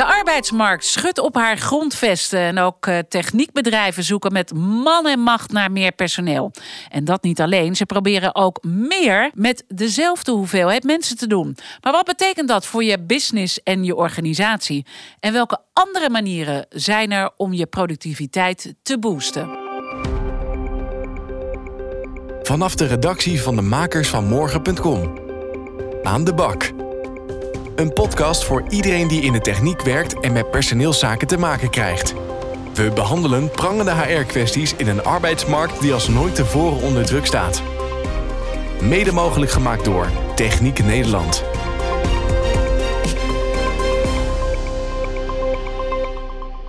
De arbeidsmarkt schudt op haar grondvesten en ook eh, techniekbedrijven zoeken met man en macht naar meer personeel. En dat niet alleen, ze proberen ook meer met dezelfde hoeveelheid mensen te doen. Maar wat betekent dat voor je business en je organisatie? En welke andere manieren zijn er om je productiviteit te boosten? Vanaf de redactie van de makers van morgen.com. Aan de bak. Een podcast voor iedereen die in de techniek werkt en met personeelszaken te maken krijgt. We behandelen prangende HR-kwesties in een arbeidsmarkt die als nooit tevoren onder druk staat. Mede mogelijk gemaakt door Techniek Nederland.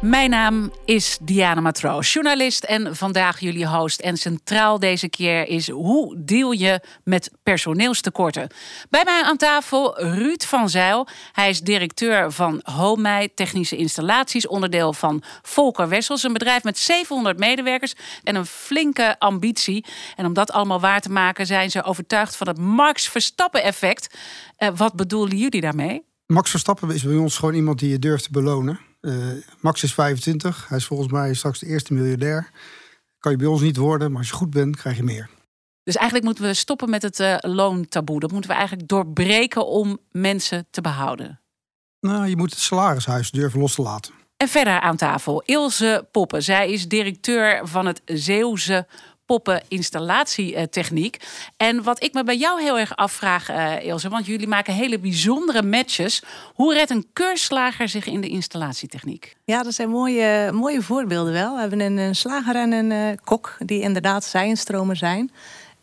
Mijn naam is Diana Matroos, journalist en vandaag jullie host. En centraal deze keer is hoe deal je met personeelstekorten? Bij mij aan tafel Ruud van Zijl. Hij is directeur van Homei Technische Installaties, onderdeel van Volker Wessels. Een bedrijf met 700 medewerkers en een flinke ambitie. En om dat allemaal waar te maken zijn ze overtuigd van het Max Verstappen effect. Uh, wat bedoelen jullie daarmee? Max Verstappen is bij ons gewoon iemand die je durft te belonen. Uh, Max is 25. Hij is volgens mij straks de eerste miljardair. Kan je bij ons niet worden, maar als je goed bent, krijg je meer. Dus eigenlijk moeten we stoppen met het uh, loontaboe. Dat moeten we eigenlijk doorbreken om mensen te behouden. Nou, je moet het salarishuis durven los te laten. En verder aan tafel Ilse Poppen. Zij is directeur van het Zeeuwse poppen-installatietechniek. En wat ik me bij jou heel erg afvraag, uh, Ilse, want jullie maken hele bijzondere matches. Hoe redt een keurslager zich in de installatietechniek? Ja, dat zijn mooie, mooie voorbeelden wel. We hebben een, slager en een uh, kok die inderdaad zijnstromer zijn.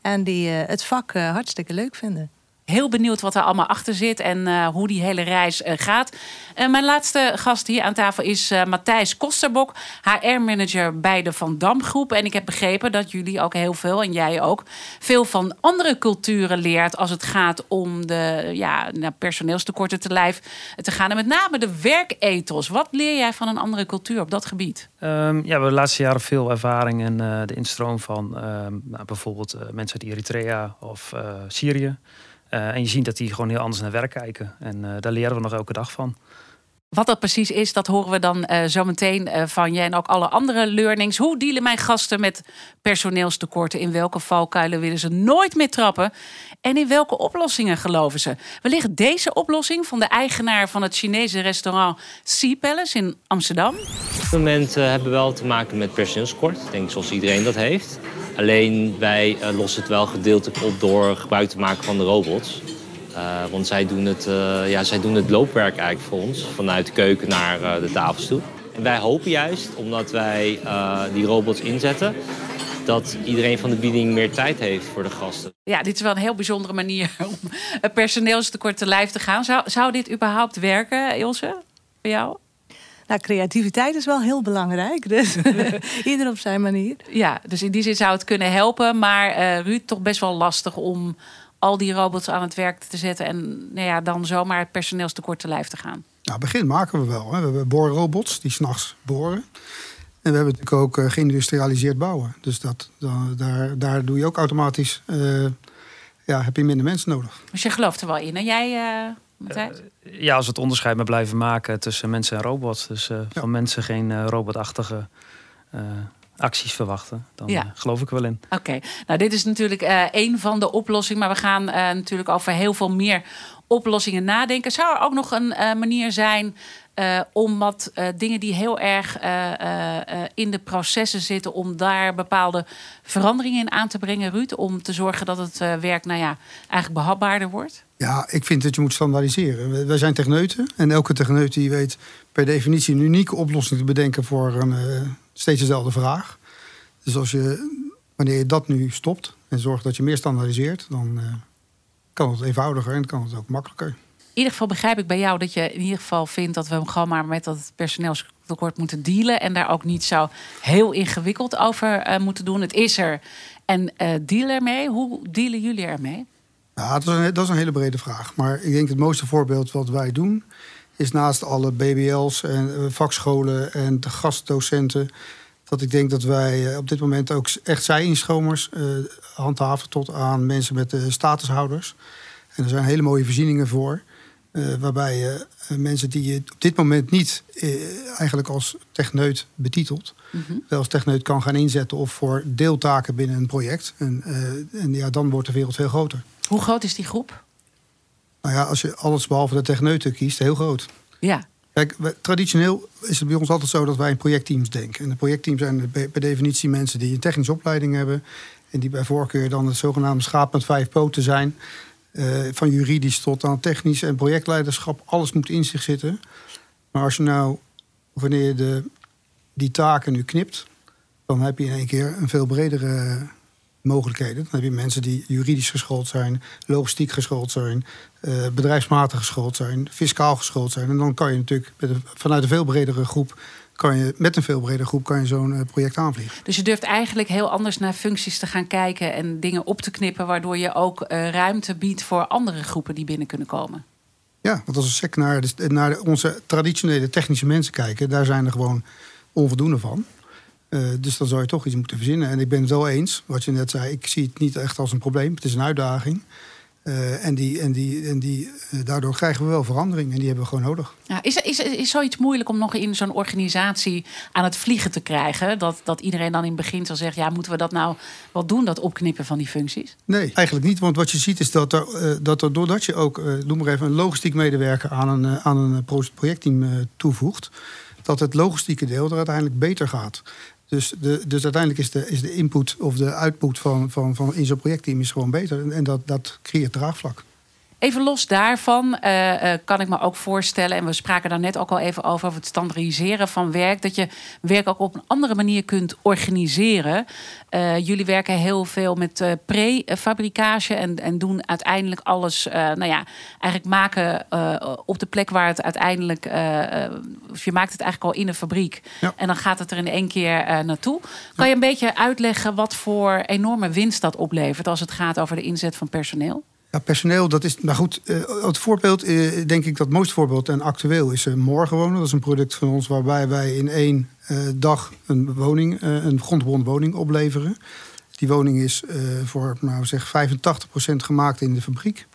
En die uh, het vak hartstikke leuk vinden heel benieuwd wat er allemaal achter zit en uh, hoe die hele reis uh, gaat. Uh, mijn laatste gast hier aan tafel is Matthijs Kosterbok, HR-manager bij de Van Dam Groep. En ik heb begrepen dat jullie ook heel veel, en jij ook, veel van andere culturen leert als het gaat om de ja, nou, personeelstekorten te lijf te gaan. En met name de werkethos. Wat leer jij van een andere cultuur op dat gebied? Um, ja, we hebben de laatste jaren veel ervaring in de instroom van nou, bijvoorbeeld mensen uit Eritrea of Syrië. Uh, en je ziet dat die gewoon heel anders naar werk kijken. En uh, daar leren we nog elke dag van. Wat dat precies is, dat horen we dan uh, zo meteen van je en ook alle andere learnings. Hoe dealen mijn gasten met personeelstekorten? In welke valkuilen willen ze nooit meer trappen? En in welke oplossingen geloven ze? Wellicht deze oplossing van de eigenaar van het Chinese restaurant Sea Palace in Amsterdam. Op dit moment hebben we wel te maken met personeelskort. Ik denk zoals iedereen dat heeft. Alleen wij lossen het wel gedeeltelijk op door gebruik te maken van de robots. Uh, want zij doen, het, uh, ja, zij doen het loopwerk eigenlijk voor ons, vanuit de keuken naar de tafels toe. En wij hopen juist, omdat wij die robots inzetten, dat iedereen van de bieding meer tijd heeft voor de gasten. Ja, dit is wel een heel bijzondere manier om het personeelstekort te lijf te gaan. Zou, zou dit überhaupt werken, Ilse, voor jou? Nou, creativiteit is wel heel belangrijk. Dus ieder op zijn manier. Ja, dus in die zin zou het kunnen helpen. Maar uh, Ruud, toch best wel lastig om al die robots aan het werk te zetten. En nou ja, dan zomaar het personeelstekort te lijf te gaan. Nou, begin maken we wel. Hè. We hebben boorrobots die s'nachts boren. En we hebben natuurlijk ook uh, geïndustrialiseerd bouwen. Dus dat, dan, daar, daar doe je ook automatisch. Uh, ja, heb je minder mensen nodig. Dus je gelooft er wel in. En jij. Uh, ja, als we het onderscheid maar blijven maken tussen mensen en robots. Dus uh, ja. van mensen geen uh, robotachtige acties verwachten. Dan geloof ik wel in. Oké, nou dit is natuurlijk één van de oplossingen. Maar we gaan natuurlijk over heel veel meer oplossingen nadenken. Zou er ook nog een manier zijn uh, om wat uh, dingen die heel erg uh, in de processen zitten, om daar bepaalde veranderingen in aan te brengen, Ruud, om te zorgen dat het werk, nou ja, eigenlijk behapbaarder wordt? Ja, ik vind dat je moet standaardiseren. Wij zijn techneuten en elke techneut die weet per definitie een unieke oplossing te bedenken voor een steeds dezelfde vraag. Dus als je, wanneer je dat nu stopt en zorgt dat je meer standaardiseert, dan kan het eenvoudiger en kan het ook makkelijker in ieder geval begrijp ik bij jou dat je in ieder geval vindt dat we hem gewoon maar met dat personeelstekort moeten dealen. En daar ook niet zo heel ingewikkeld over uh, moeten doen. Het is er. En uh, deal ermee. Hoe dealen jullie ermee? Ja, dat is, een, dat is een hele brede vraag. Maar ik denk het mooiste voorbeeld wat wij doen. Is naast alle BBL's en uh, vakscholen en de gastdocenten. Dat ik denk dat wij op dit moment ook echt zij-inschomers handhaven tot aan mensen met de statushouders. En er zijn hele mooie voorzieningen voor. Uh, waarbij je mensen die je op dit moment niet eigenlijk als techneut betitelt, mm wel als techneut kan gaan inzetten of voor deeltaken binnen een project. En, en ja, dan wordt de wereld veel groter. Hoe groot is die groep? Nou ja, als je alles behalve de techneuten kiest, heel groot. Ja. Kijk, traditioneel is het bij ons altijd zo dat wij in projectteams denken. En de projectteams zijn per definitie mensen die een technische opleiding hebben. En die bij voorkeur dan het zogenaamde schaap met vijf poten zijn. Uh, van juridisch tot aan technisch en projectleiderschap. Alles moet in zich zitten. Maar als je nou, wanneer je de, die taken nu knipt, dan heb je in één keer een veel bredere mogelijkheden. Dan heb je mensen die juridisch geschoold zijn, logistiek geschoold zijn, uh, bedrijfsmatig geschoold zijn, fiscaal geschoold zijn. En dan kan je natuurlijk vanuit een veel bredere groep kan je met een veel bredere groep kan je zo'n uh, project aanvliegen. Dus je durft eigenlijk heel anders naar functies te gaan kijken en dingen op te knippen, waardoor je ook uh, ruimte biedt voor andere groepen die binnen kunnen komen. Ja, want als we sec naar, de, naar onze traditionele technische mensen kijken, daar zijn er gewoon onvoldoende van. Uh, dus dan zou je toch iets moeten verzinnen. En ik ben het wel eens, wat je net zei, ik zie het niet echt als een probleem. Het is een uitdaging. Uh, en die, en die, en die, uh, daardoor krijgen we wel verandering en die hebben we gewoon nodig. Ja, is, is, is zoiets moeilijk om nog in zo'n organisatie aan het vliegen te krijgen? Dat, dat iedereen dan in het begin zal zeggen: ja, moeten we dat nou wel doen, dat opknippen van die functies? Nee, eigenlijk niet. Want wat je ziet is dat er, uh, dat er doordat je ook, noem maar even, een logistiek medewerker aan een, aan een projectteam toevoegt, dat het logistieke deel er uiteindelijk beter gaat. Dus, de, dus uiteindelijk is de, is de input of de output van, van, van in zo'n projectteam is gewoon beter. En dat, dat creëert draagvlak. Even los daarvan uh, uh, kan ik me ook voorstellen, en we spraken daar net ook al even over, over het standaardiseren van werk, dat je werk ook op een andere manier kunt organiseren. Uh, jullie werken heel veel met prefabricage en, en doen uiteindelijk alles, nou ja, eigenlijk maken op de plek waar het uiteindelijk, of je maakt het eigenlijk al in een fabriek ja. en dan gaat het er in één keer naartoe. Kan je een beetje uitleggen wat voor enorme winst dat oplevert als het gaat over de inzet van personeel? Ja, personeel, dat is. Nou goed, uh, het voorbeeld, uh, denk ik dat mooiste voorbeeld en actueel is uh, Morgenwonen. Dat is een product van ons waarbij wij in één dag een woning, een woning opleveren. Die woning is voor, nou zeg, 85% gemaakt in de fabriek.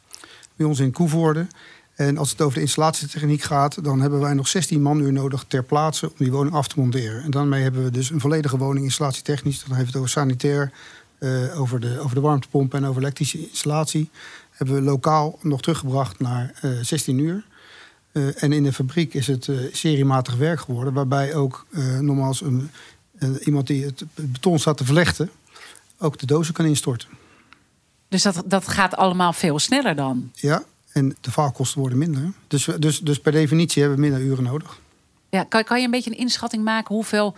Bij ons in Koevoorde. En als het over de installatietechniek gaat, dan hebben wij nog 16 manuur nodig ter plaatse om die woning af te monteren. En daarmee hebben we dus een volledige woning installatietechnisch. Dan heeft het over sanitair, over, de, over de warmtepomp en over elektrische installatie hebben we lokaal nog teruggebracht naar uh, eh, 16 uur. Uh, en in de fabriek is het uh, seriematig werk geworden, waarbij ook nogmaals een, iemand die het beton staat te verlechten, ook de dozen kan instorten. Dus dat, dat gaat allemaal veel sneller dan? Ja, en de vaalkosten worden minder. Dus, dus, dus per definitie hebben we minder uren nodig. Ja, kan, kan je een beetje een inschatting maken hoeveel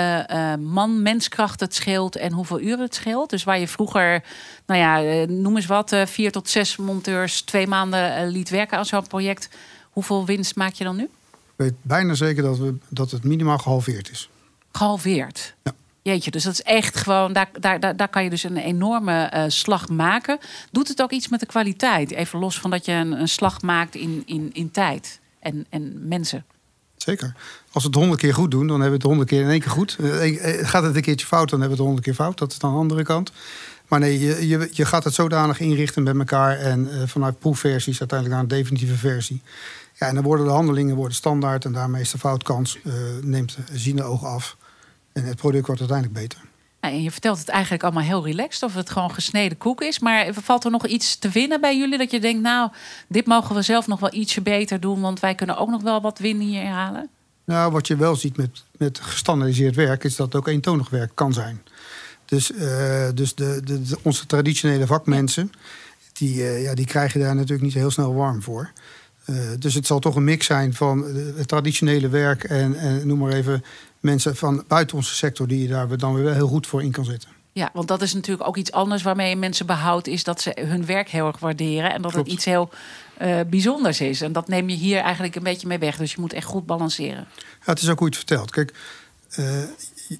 uh, uh, man, menskracht het scheelt en hoeveel uren het scheelt. Dus waar je vroeger, nou ja, uh, noem eens wat, vier tot zes monteurs twee maanden liet werken aan zo'n project. Hoeveel winst maak je dan nu? Ik weet bijna zeker dat, we, dat het minimaal gehalveerd is. Gehalveerd? Ja. Jeetje, dus dat is echt gewoon, daar, daar, daar, daar kan je dus een enorme slag maken. Doet het ook iets met de kwaliteit? Even los van dat je een, een slag maakt in, in, in tijd en, en mensen. Zeker. Als we het honderd keer goed doen, dan hebben we het honderd keer in één keer goed. Eh, eh, gaat het een keertje fout, dan hebben we het honderd keer fout. Dat is dan de andere kant. Maar nee, je, je, gaat het zodanig inrichten met elkaar. En uh, vanuit proefversies uiteindelijk naar een definitieve versie. Ja, en dan worden de handelingen worden standaard. En daarmee is de foutkans, uh, neemt zien de af. En het product wordt uiteindelijk beter. Nou, en je vertelt het eigenlijk allemaal heel relaxed, of het gewoon gesneden koek is. Maar valt er nog iets te winnen bij jullie? Dat je denkt, nou, dit mogen we zelf nog wel ietsje beter doen, want wij kunnen ook nog wel wat winnen hier halen? Nou, wat je wel ziet met, met gestandardiseerd werk, is dat het ook eentonig werk kan zijn. Dus, uh, dus de, de, de, onze traditionele vakmensen, die, uh, ja, die krijgen daar natuurlijk niet heel snel warm voor. Uh, dus het zal toch een mix zijn van het traditionele werk en, en noem maar even mensen van buiten onze sector die je daar dan weer wel heel goed voor in kan zetten. Ja, want dat is natuurlijk ook iets anders waarmee je mensen behoudt, is dat ze hun werk heel erg waarderen en dat het iets heel uh, bijzonders is. En dat neem je hier eigenlijk een beetje mee weg. Dus je moet echt goed balanceren. Ja, het is ook hoe je het vertelt. Kijk, uh, je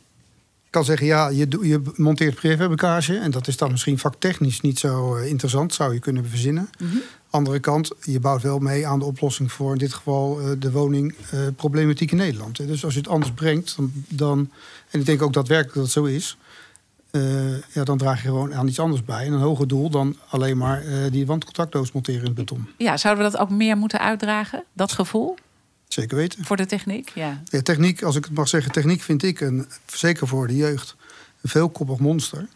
kan zeggen, ja, je, je monteert prefabricage en dat is dan misschien vaktechnisch niet zo interessant, zou je kunnen verzinnen. Mm -hmm. Andere kant, je bouwt wel mee aan de oplossing voor in dit geval uh, de woningproblematiek uh, in Nederland. Dus als je het anders brengt, dan, dan, en ik denk ook daadwerkelijk dat het zo is, eh, ja, dan draag je gewoon aan iets anders bij. En een hoger doel dan alleen maar uh, die wandcontactdoos monteren in het beton. Ja, zouden we dat ook meer moeten uitdragen, dat gevoel? Zeker weten. Voor de techniek, ja. ja. Techniek, als ik het mag zeggen, techniek vind ik, een, zeker voor de jeugd, een veelkoppig monster.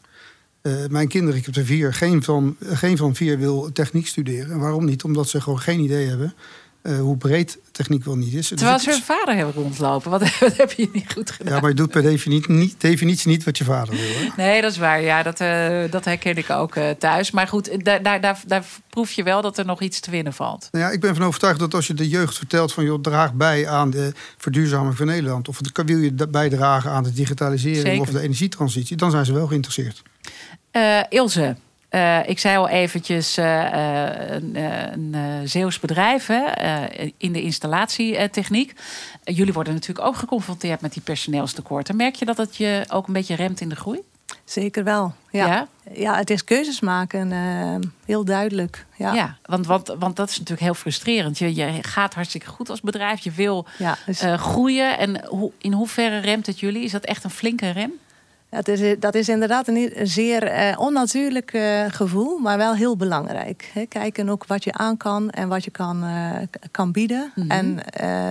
Uh, mijn kinderen, ik heb er vier, geen van, geen van vier wil techniek studeren. En waarom niet? Omdat ze gewoon geen idee hebben uh, hoe breed techniek wel niet is. Terwijl ze hun vader hebben rondlopen. Wat, wat, heb je niet goed gedaan? Ja, maar je doet per definitie niet, definitie niet wat je vader wil. Hè? Nee, dat is waar. Ja, dat, uh, dat herken ik ook uh, thuis. Maar goed, daar, daar, daar, daar, proef je wel dat er nog iets te winnen valt. Nou ja, ik ben van overtuigd dat als je de jeugd vertelt van... joh, draag bij aan de verduurzaming van Nederland... of wil je bijdragen aan de digitalisering Zeker. of de energietransitie... dan zijn ze wel geïnteresseerd. Ilse, uh, ik zei al eventjes, uh, een, een Zeeuws bedrijf hè, in de installatietechniek. jullie worden natuurlijk ook geconfronteerd met die personeelstekorten. Merk je dat het je ook een beetje remt in de groei? Zeker wel. Ja, ja? ja het is keuzes maken, heel duidelijk. Ja, ja want, want, want dat is natuurlijk heel frustrerend. Je, je gaat hartstikke goed als bedrijf, je wil ja, dus... groeien. En hoe, in hoeverre remt het jullie? Is dat echt een flinke rem? Dat is, dat is inderdaad een zeer eh, onnatuurlijk eh, gevoel, maar wel heel belangrijk. Kijken ook wat je aan kan en wat je kan, uh, kan bieden. Mm -hmm. En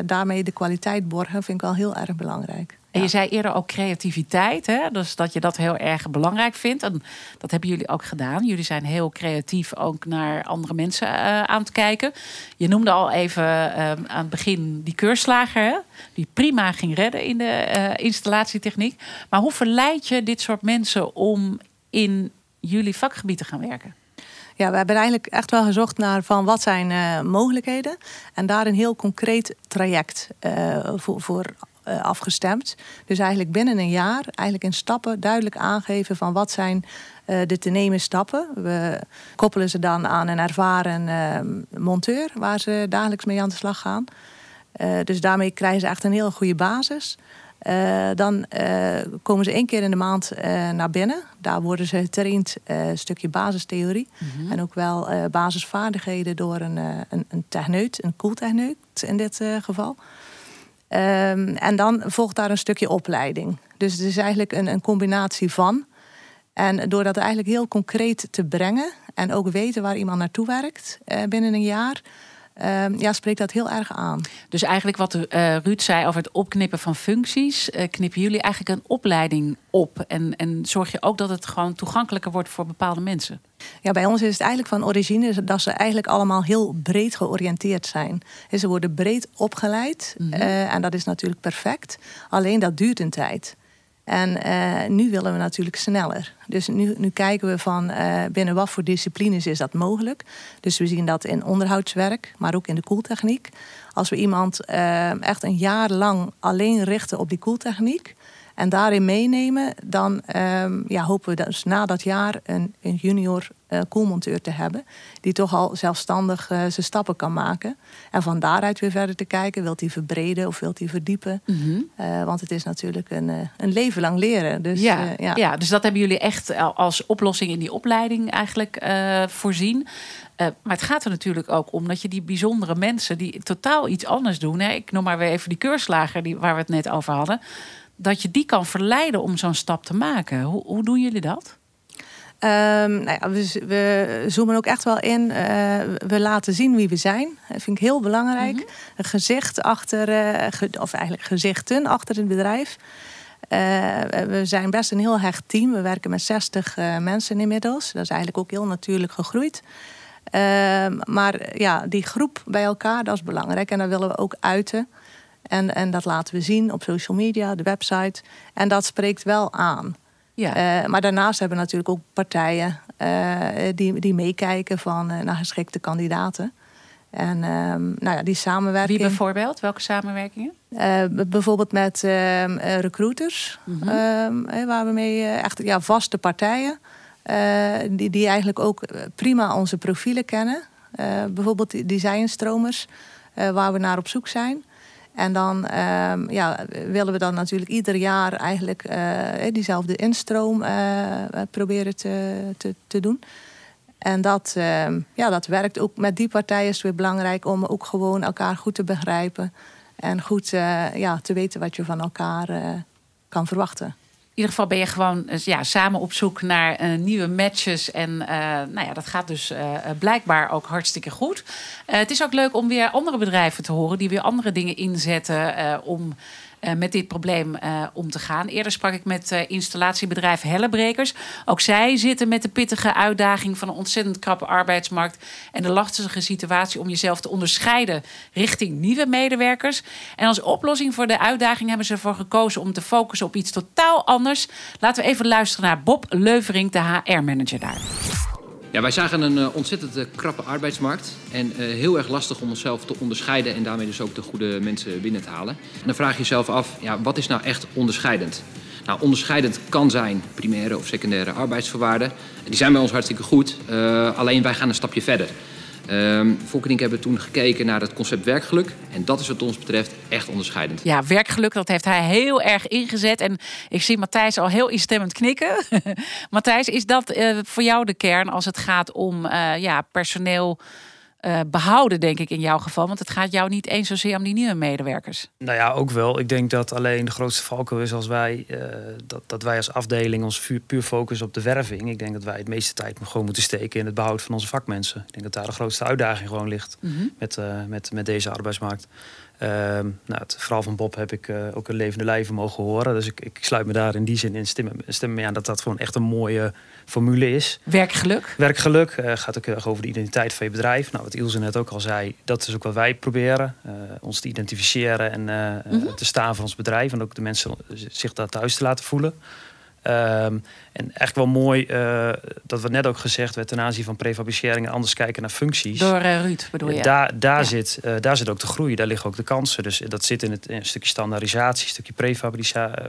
daarmee de kwaliteit borgen vind ik wel heel erg belangrijk. En je zei eerder ook creativiteit, hè? dus dat je dat heel erg belangrijk vindt. En dat hebben jullie ook gedaan. Jullie zijn heel creatief ook naar andere mensen uh, aan het kijken. Je noemde al even uh, aan het begin die keurslager, hè? die prima ging redden in de uh, installatietechniek. Maar hoe verleid je dit soort mensen om in jullie vakgebied te gaan werken? Ja, we hebben eigenlijk echt wel gezocht naar van wat zijn uh, mogelijkheden. En daar een heel concreet traject uh, voor, voor uh, afgestemd. Dus eigenlijk binnen een jaar, eigenlijk in stappen duidelijk aangeven van wat zijn uh, de te nemen stappen. We koppelen ze dan aan een ervaren uh, monteur waar ze dagelijks mee aan de slag gaan. dus daarmee krijgen ze echt een heel goede basis. dan komen ze één keer in de maand naar binnen. Daar worden ze getraind een stukje basistheorie. Mm -hmm. En ook wel basisvaardigheden door een, een, een techneut, een koeltechneut in dit geval. Um, en dan volgt daar een stukje opleiding. Dus het is eigenlijk een, een combinatie van. En door dat eigenlijk heel concreet te brengen en ook weten waar iemand naartoe werkt uh, binnen een jaar, uh, ja, spreekt dat heel erg aan. Dus eigenlijk wat uh, Ruud zei over het opknippen van functies, uh, knippen jullie eigenlijk een opleiding op en, en zorg je ook dat het gewoon toegankelijker wordt voor bepaalde mensen? Ja, bij ons is het eigenlijk van origine dat ze eigenlijk allemaal heel breed georiënteerd zijn. Ze worden breed opgeleid mm -hmm. uh, en dat is natuurlijk perfect. Alleen dat duurt een tijd. En uh, nu willen we natuurlijk sneller. Dus nu, nu kijken we van uh, binnen wat voor disciplines is dat mogelijk. Dus we zien dat in onderhoudswerk, maar ook in de koeltechniek. Als we iemand uh, echt een jaar lang alleen richten op die koeltechniek en daarin meenemen, dan um, ja, hopen we dus na dat jaar een, een junior uh, koelmonteur te hebben. Die toch al zelfstandig uh, zijn stappen kan maken. En van daaruit weer verder te kijken. Wilt hij verbreden of wilt hij verdiepen? Mm -hmm. uh, want het is natuurlijk een, een leven lang leren. Dus, ja, ja. ja, dus dat hebben jullie echt als oplossing in die opleiding eigenlijk voorzien. Uh, maar het gaat er natuurlijk ook om dat je die bijzondere mensen die totaal iets anders doen. Hè, ik noem maar weer even die keurslager die, waar we het net over hadden dat je die kan verleiden om zo'n stap te maken. Hoe, hoe doen jullie dat? Um, nou ja, we, we, zoomen ook echt wel in. Uh, we laten zien wie we zijn. Dat vind ik heel belangrijk. Mm -hmm. Een gezicht achter, uh, ge, of eigenlijk gezichten achter het bedrijf. Uh, we zijn best een heel hecht team. We werken met 60 mensen inmiddels. Dat is eigenlijk ook heel natuurlijk gegroeid. Ehm, maar ja, die groep bij elkaar, dat is belangrijk. En dat willen we ook uiten. En, en dat laten we zien op social media, de website. En dat spreekt wel aan. Ja. Uh, maar daarnaast hebben we natuurlijk ook partijen uh, die, die meekijken van uh, naar geschikte kandidaten. En um, nou ja, die samenwerking. Wie bijvoorbeeld? Welke samenwerkingen? bijvoorbeeld met ehm, recruiters, mm -hmm. waar we mee echt ja, vaste partijen. die, die eigenlijk ook prima onze profielen kennen. bijvoorbeeld designstromers, waar we naar op zoek zijn. En dan um, ja, willen we dan natuurlijk ieder jaar eigenlijk uh, diezelfde instroom uh, proberen te, te, te, doen. En dat, uh, ja, dat werkt ook met die partijen is het weer belangrijk om ook gewoon elkaar goed te begrijpen. En goed ja, te weten wat je van elkaar kan verwachten. Ieder geval ben je gewoon eh, ja, samen op zoek naar eh, nieuwe matches. En eh, nou ja, dat gaat dus blijkbaar ook hartstikke goed. het is ook leuk om weer andere bedrijven te horen die weer andere dingen inzetten om met dit probleem uh, om te gaan. Eerder sprak ik met uh, installatiebedrijf Hellebrekers. Ook zij zitten met de pittige uitdaging van een ontzettend krappe arbeidsmarkt en de lastige situatie om jezelf te onderscheiden richting nieuwe medewerkers. En als oplossing voor de uitdaging hebben ze ervoor gekozen om te focussen op iets totaal anders. Laten we even luisteren naar Bob Leuvering, de HR-manager daar. Ja, wij zagen een uh, ontzettend uh, krappe arbeidsmarkt. En uh, heel erg lastig om onszelf te onderscheiden en daarmee dus ook de goede mensen binnen te halen. En dan vraag je jezelf af, ja, wat is nou echt onderscheidend? Nou, onderscheidend kan zijn primaire of secundaire arbeidsvoorwaarden. Die zijn bij ons hartstikke goed, alleen wij gaan een stapje verder. Um, Volkerink hebben toen gekeken naar het concept werkgeluk. En dat is wat ons betreft echt onderscheidend. Ja, werkgeluk, dat heeft hij heel erg ingezet. En ik zie Matthijs al heel instemmend knikken. Matthijs, is dat uh, voor jou de kern als het gaat om uh, ja, personeel uh, behouden, denk ik in jouw geval? Want het gaat jou niet eens zozeer om die nieuwe medewerkers. Nou ja, ook wel. Ik denk dat alleen de grootste valkuil is als wij, uh, dat, dat wij als afdeling ons puur, puur focussen op de werving. Ik denk dat wij het meeste tijd gewoon moeten steken in het behoud van onze vakmensen. Ik denk dat daar de grootste uitdaging gewoon ligt mm -hmm. met, uh, met, met deze arbeidsmarkt. Uh, nou, het verhaal van Bob heb ik ook een levende lijven mogen horen. Dus ik, ik sluit me daar in die zin in stem, stem mee aan dat dat gewoon echt een mooie formule is. Werkgeluk? Werkgeluk gaat ook heel erg over de identiteit van je bedrijf. Nou, wat Ilse net ook al zei, dat is ook wat wij proberen. ons te identificeren en mm -hmm. te staan voor ons bedrijf. En ook de mensen zich daar thuis te laten voelen. Um, en echt wel mooi uh, dat wat net ook gezegd werd ten aanzien van prefabricering en anders kijken naar functies. Door uh, Ruud bedoel je? Daar, daar, ja. zit, uh, daar zit ook de groei, daar liggen ook de kansen. Dus dat zit in, het, in een stukje standaardisatie, een stukje prefabricatie.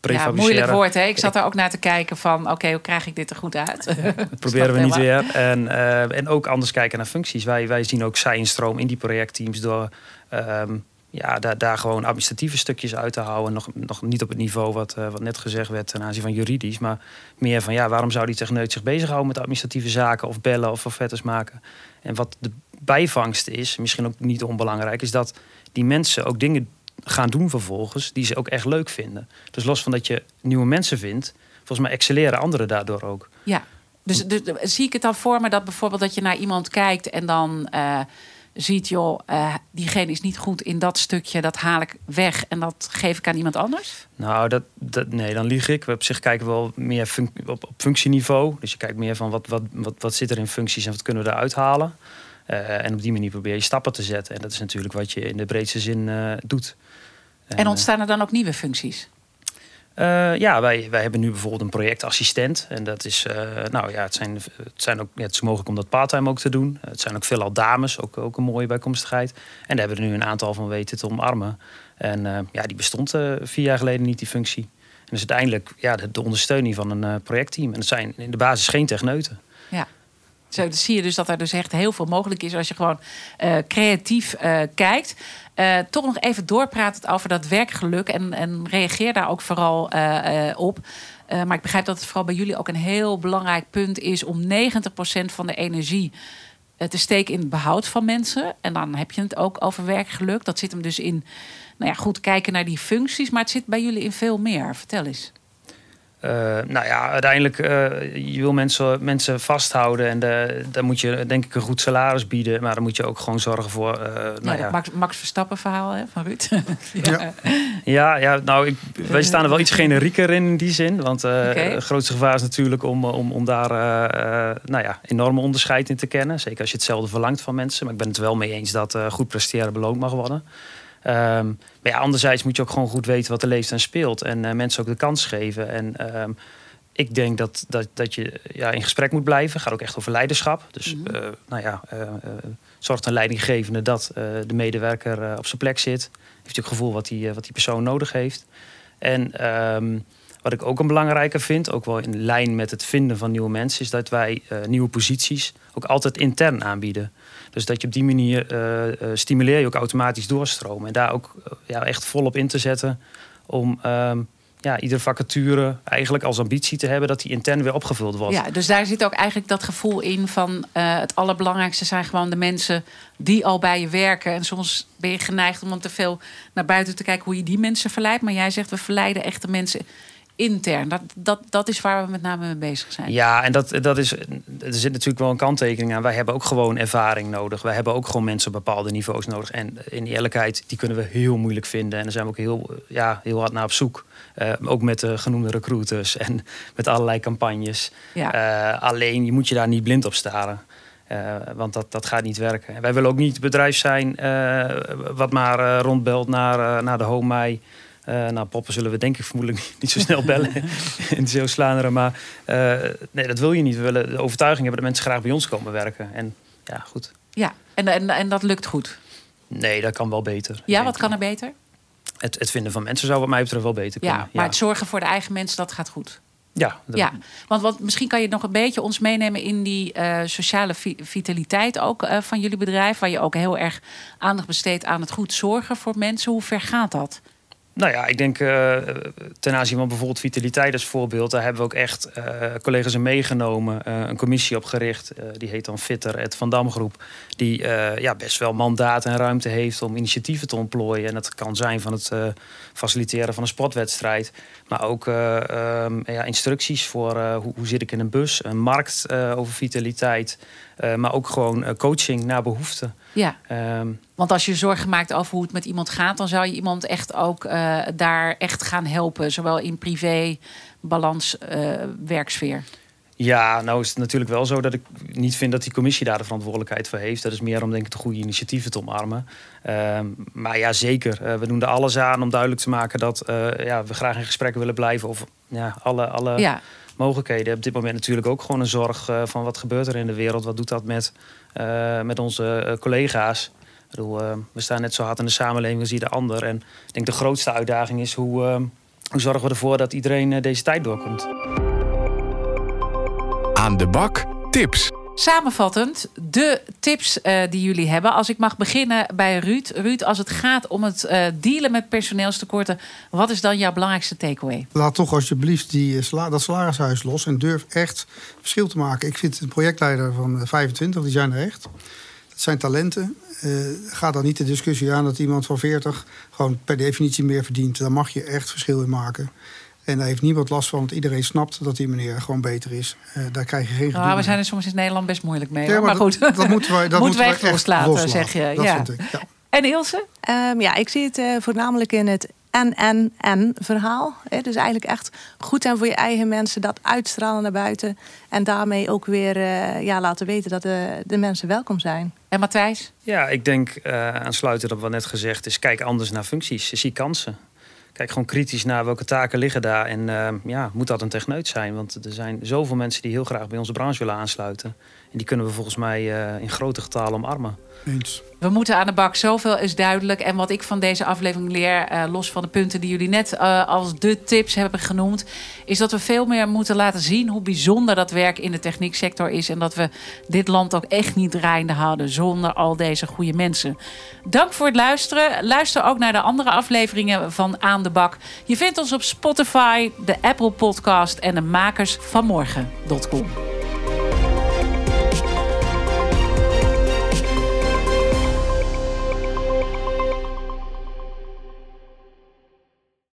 Ja, moeilijk woord hè. Ik zat er ook naar te kijken van oké, okay, hoe krijg ik dit er goed uit? dat proberen we niet weer. En, en ook anders kijken naar functies. Wij, wij zien ook zij-instroom in die projectteams door... Um, ja, daar, daar gewoon administratieve stukjes uit te houden. Nog, nog niet op het niveau wat, uh, wat net gezegd werd ten aanzien van juridisch. Maar meer van ja, waarom zou die techneut zich bezighouden met administratieve zaken of bellen of offertes maken? En wat de bijvangst is, misschien ook niet onbelangrijk, is dat die mensen ook dingen gaan doen vervolgens die ze ook echt leuk vinden. Dus los van dat je nieuwe mensen vindt, volgens mij excelleren anderen daardoor ook. Ja, dus, dus zie ik het dan voor me dat bijvoorbeeld dat je naar iemand kijkt en dan. Uh, ziet, joh, uh, diegene is niet goed in dat stukje, dat haal ik weg en dat geef ik aan iemand anders? Nou, dat, dat, nee, dan lieg ik. We op zich kijken wel meer func op, op, functieniveau. Dus je kijkt meer van wat, wat, wat, wat zit er in functies en wat kunnen we eruit halen. Uh, en op die manier probeer je stappen te zetten. En dat is natuurlijk wat je in de breedste zin uh, doet. En ontstaan er dan ook nieuwe functies? Uh, ja, wij, wij hebben nu bijvoorbeeld een projectassistent. En dat is, uh, nou ja, het zijn, het zijn ook, is mogelijk om dat parttime ook te doen. Het zijn ook veelal dames, ook, ook een mooie bijkomstigheid. En daar hebben we nu een aantal van weten te omarmen. En uh, ja, die bestond vier jaar geleden niet, die functie. En dat is uiteindelijk ja, de, de ondersteuning van een projectteam. En dat zijn in de basis geen techneuten. Ja. Zo zie je dus dat er dus echt heel veel mogelijk is als je gewoon uh, creatief uh, kijkt. Uh, toch nog even doorpraten over dat werkgeluk en, en reageer daar ook vooral op. maar ik begrijp dat het vooral bij jullie ook een heel belangrijk punt is om 90% van de energie te steken in het behoud van mensen. En dan heb je het ook over werkgeluk. Dat zit hem dus in, nou ja, goed kijken naar die functies. Maar het zit bij jullie in veel meer. Vertel eens. Uh, nou ja, uiteindelijk uh, je wil mensen, mensen vasthouden en de, dan moet je denk ik een goed salaris bieden, maar dan moet je ook gewoon zorgen voor. Uh, ja, nou ja. Max, Max Verstappen verhaal hè, van Ruud. ja. ja, ja, nou ik, wij staan er wel iets generieker in in die zin, want okay. het grootste gevaar is natuurlijk om, om, om daar nou ja, enorme onderscheid in te kennen, zeker als je hetzelfde verlangt van mensen. Maar ik ben het wel mee eens dat goed presteren beloond mag worden. Um, maar ja, anderzijds moet je ook gewoon goed weten wat er leeft en speelt. En uh, mensen ook de kans geven. En um, ik denk dat, dat, dat je ja, in gesprek moet blijven. Het gaat ook echt over leiderschap. Dus mm -hmm. uh, nou ja, uh, zorgt een leidinggevende dat de medewerker op zijn plek zit. Heeft ook het gevoel wat die, wat die persoon nodig heeft. En um, wat ik ook een belangrijke vind, ook wel in lijn met het vinden van nieuwe mensen, is dat wij nieuwe posities ook altijd intern aanbieden. Dus dat je op die manier uh, stimuleer je ook automatisch doorstromen. En daar ook uh, ja, echt volop in te zetten om um, ja, iedere vacature eigenlijk als ambitie te hebben dat die intern weer opgevuld wordt. Ja, dus daar zit ook eigenlijk dat gevoel in van het allerbelangrijkste zijn gewoon de mensen die al bij je werken. En soms ben je geneigd om te veel naar buiten te kijken hoe je die mensen verleidt. Maar jij zegt we verleiden echt de mensen intern? Dat, dat, dat is waar we met name mee bezig zijn. Ja, en dat, dat is, er zit natuurlijk wel een kanttekening aan. Wij hebben ook gewoon ervaring nodig. Wij hebben ook gewoon mensen op bepaalde niveaus nodig. En in eerlijkheid, die kunnen we heel moeilijk vinden. En daar zijn we ook heel, ja, heel hard naar op zoek. Uh, ook met de genoemde recruiters en met allerlei campagnes. Ja. Uh, alleen, je moet je daar niet blind op staren. Uh, want dat, dat gaat niet werken. wij willen ook niet het bedrijf zijn wat maar rondbelt naar, naar de home uh, nou, poppen zullen we denk ik vermoedelijk niet zo snel bellen in Zeeuws-Vlaanderen. Maar uh, nee, dat wil je niet. We willen de overtuiging hebben dat mensen graag bij ons komen werken. En ja, goed. Ja, en, en, en dat lukt goed? Nee, dat kan wel beter. Ja, wat kan er beter? Het, het vinden van mensen zou wat mij betreft wel beter kunnen. Ja, maar het zorgen voor de eigen mensen, dat gaat goed. Ja, ja. Want, want misschien kan je nog een beetje ons meenemen in die uh, sociale vitaliteit ook uh, van jullie bedrijf. Waar je ook heel erg aandacht besteedt aan het goed zorgen voor mensen. Hoe ver gaat dat? Nou ja, ik denk uh, ten aanzien van bijvoorbeeld vitaliteit als voorbeeld, daar hebben we ook echt uh, collega's in meegenomen, uh, een commissie opgericht, die heet dan Fitter, het Van Dam Groep, die ja, best wel mandaat en ruimte heeft om initiatieven te ontplooien. En dat kan zijn van het faciliteren van een sportwedstrijd, maar ook um, ja, instructies voor hoe, hoe, zit ik in een bus, een markt over vitaliteit, maar ook gewoon coaching naar behoefte. Ja. Um, want als je zorgen maakt over hoe het met iemand gaat, dan zou je iemand echt ook daar echt gaan helpen. Zowel in privé, balans, werksfeer. Ja, nou is het natuurlijk wel zo dat ik niet vind dat die commissie daar de verantwoordelijkheid voor heeft. Dat is meer om denk ik de goede initiatieven te omarmen. Uh, maar ja, zeker. Uh, we doen er alles aan om duidelijk te maken dat ja, we graag in gesprek willen blijven over ja, alle, alle ja. mogelijkheden. Op dit moment natuurlijk ook gewoon een zorg van wat gebeurt er in de wereld. Wat doet dat met, met onze collega's? bedoel, we staan net zo hard in de samenleving als ieder ander. En ik denk de grootste uitdaging is hoe, uh, hoe zorgen we ervoor dat iedereen deze tijd doorkomt. Aan de bak tips. Samenvattend, de tips uh, die jullie hebben. Als ik mag beginnen bij Ruud. Ruud, als het gaat om het uh, dealen met personeelstekorten, wat is dan jouw belangrijkste takeaway? Laat toch alsjeblieft die, dat salarishuis los en durf echt verschil te maken. Ik vind een projectleider van 25, die zijn er echt. Dat zijn talenten. Uh, ga dan niet de discussie aan dat iemand van 40 gewoon per definitie meer verdient. Daar mag je echt verschil in maken. En daar heeft niemand last van, want iedereen snapt dat die meneer gewoon beter is. Uh, daar krijg je geen nou, We zijn er soms in Nederland best moeilijk mee. Ja, maar, goed, dat, moeten wij, dat moeten wij echt loslaten, zeg je. Dat ja. Vind ik, ja. En Ilse? Um, ja, ik zie het uh, voornamelijk in het en, en, en verhaal. Dus eigenlijk echt goed zijn voor je eigen mensen, dat uitstralen naar buiten. En daarmee ook weer uh, ja, laten weten dat de, de mensen welkom zijn. En Matthijs? Ja, ik denk uh, aansluitend op wat net gezegd is, kijk anders naar functies. Zie kansen. Kijk gewoon kritisch naar welke taken liggen daar. En uh, ja, moet dat een techneut zijn? Want er zijn zoveel mensen die heel graag bij onze branche willen aansluiten. En die kunnen we volgens mij uh, in grote getalen omarmen. Eens. We moeten aan de bak, zoveel is duidelijk. En wat ik van deze aflevering leer, uh, los van de punten die jullie net uh, als de tips hebben genoemd, is dat we veel meer moeten laten zien hoe bijzonder dat werk in de technieksector is. En dat we dit land ook echt niet draaiende houden zonder al deze goede mensen. Dank voor het luisteren. Luister ook naar de andere afleveringen van Aan de Bak. Je vindt ons op Spotify, de Apple Podcast en de makers van morgen.com.